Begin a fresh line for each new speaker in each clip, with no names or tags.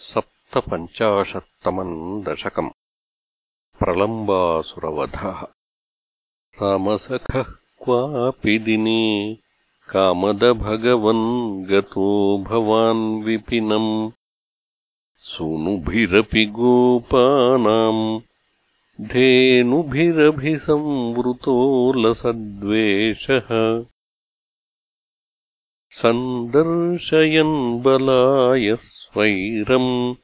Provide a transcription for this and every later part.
सप्तपञ्चाशत्तमम् दशकम्। प्रलम्बासुरवधः। रामसखः क्वापि दिने कामदभगवन् गतो भवान् विपिनम्। सूनुभिरपि गोपानाम्। धेनुभिरभिसंवृतो लसद्वेषः। सन्दर्शयन् बलाय स्वैरम्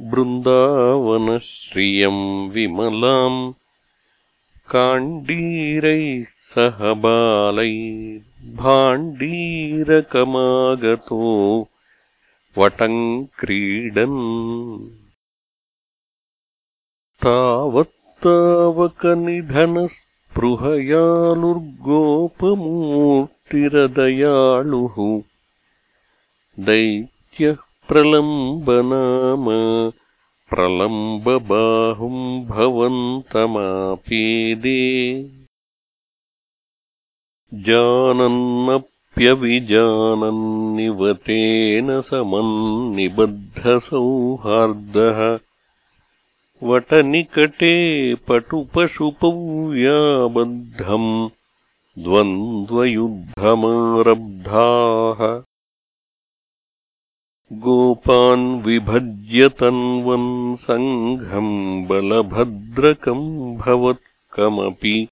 बृन्दावनश्रियम् विमलाम् काण्डीरैः सह बालैर्भाण्डीरकमागतो वटम् क्रीडन्। तावत्तावकनिधनस्पृहयालुर्गोपमूर्तिरदयालुः दैत्यः प्रलम्बनाम प्रलम्बबाहुम् भवन्तमापेदे। जानन्नप्यविजानन्निवतेन समन्निबद्धसौहार्दः। वटनिकटे पटुपशुपौ याबद्धम् द्वन्द्वयुद्धमारब्धाः गोपान् विभज्य तन्वन् सङ्घम् बलभद्रकम् भवत्कमपि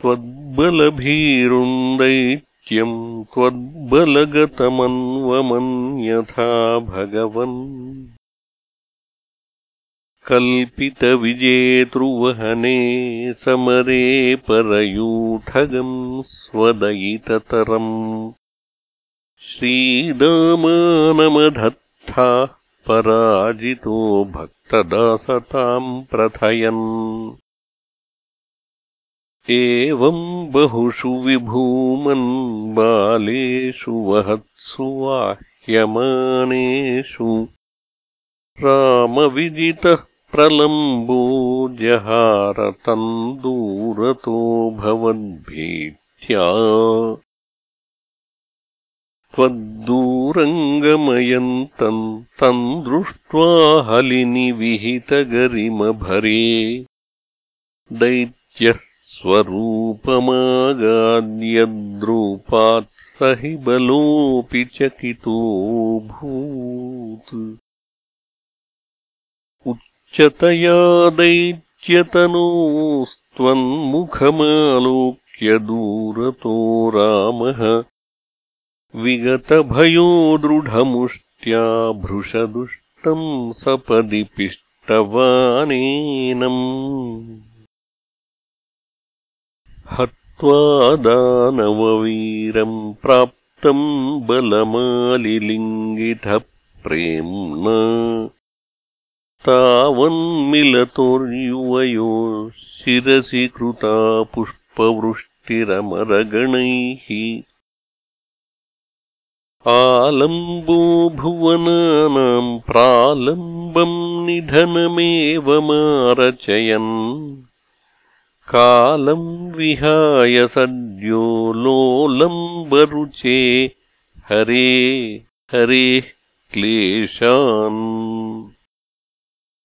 त्वद्बलभीरुन्दैत्यम् त्वद्बलगतमन्वमन्यथा भगवन्। कल्पितविजेतृवहने समरे परयूथगम् स्वदयिततरम् श्रीदामानमधत्थाः पराजितो भक्तदासताम् प्रथयन्। एवम् बहुषु विभूमन् बालेषु वहत्सु वाह्यमानेषु रामविजितः प्रलम्बो जहारतम् दूरतो भवद्भीत्या त्वद्दूरङ्गमयन्तम् तम् दृष्ट्वा हलिनिविहितगरिमभरे दैत्यः स्वरूपमागाद्यद्रूपात् स हि बलोऽपि चकितोऽभूत् उच्चतया दैत्यतनोस्त्वन्मुखमालोक्य दूरतो रामः विगतभयो दृढमुष्ट्या भृशदुष्टम् सपदि पिष्टवानेनम् हत्वा दानववीरम् प्राप्तम् बलमालिलिङ्गितः प्रेम्णा तावन्मिलतोर्युवयो शिरसि कृता पुष्पवृष्टिरमरगणैः आलम्बो भुवनानाम् प्रालम्बम् निधनमेवमारचयन्। कालम् विहाय सद्यो लोलम्बरुचे। हरे हरेः क्लेशान्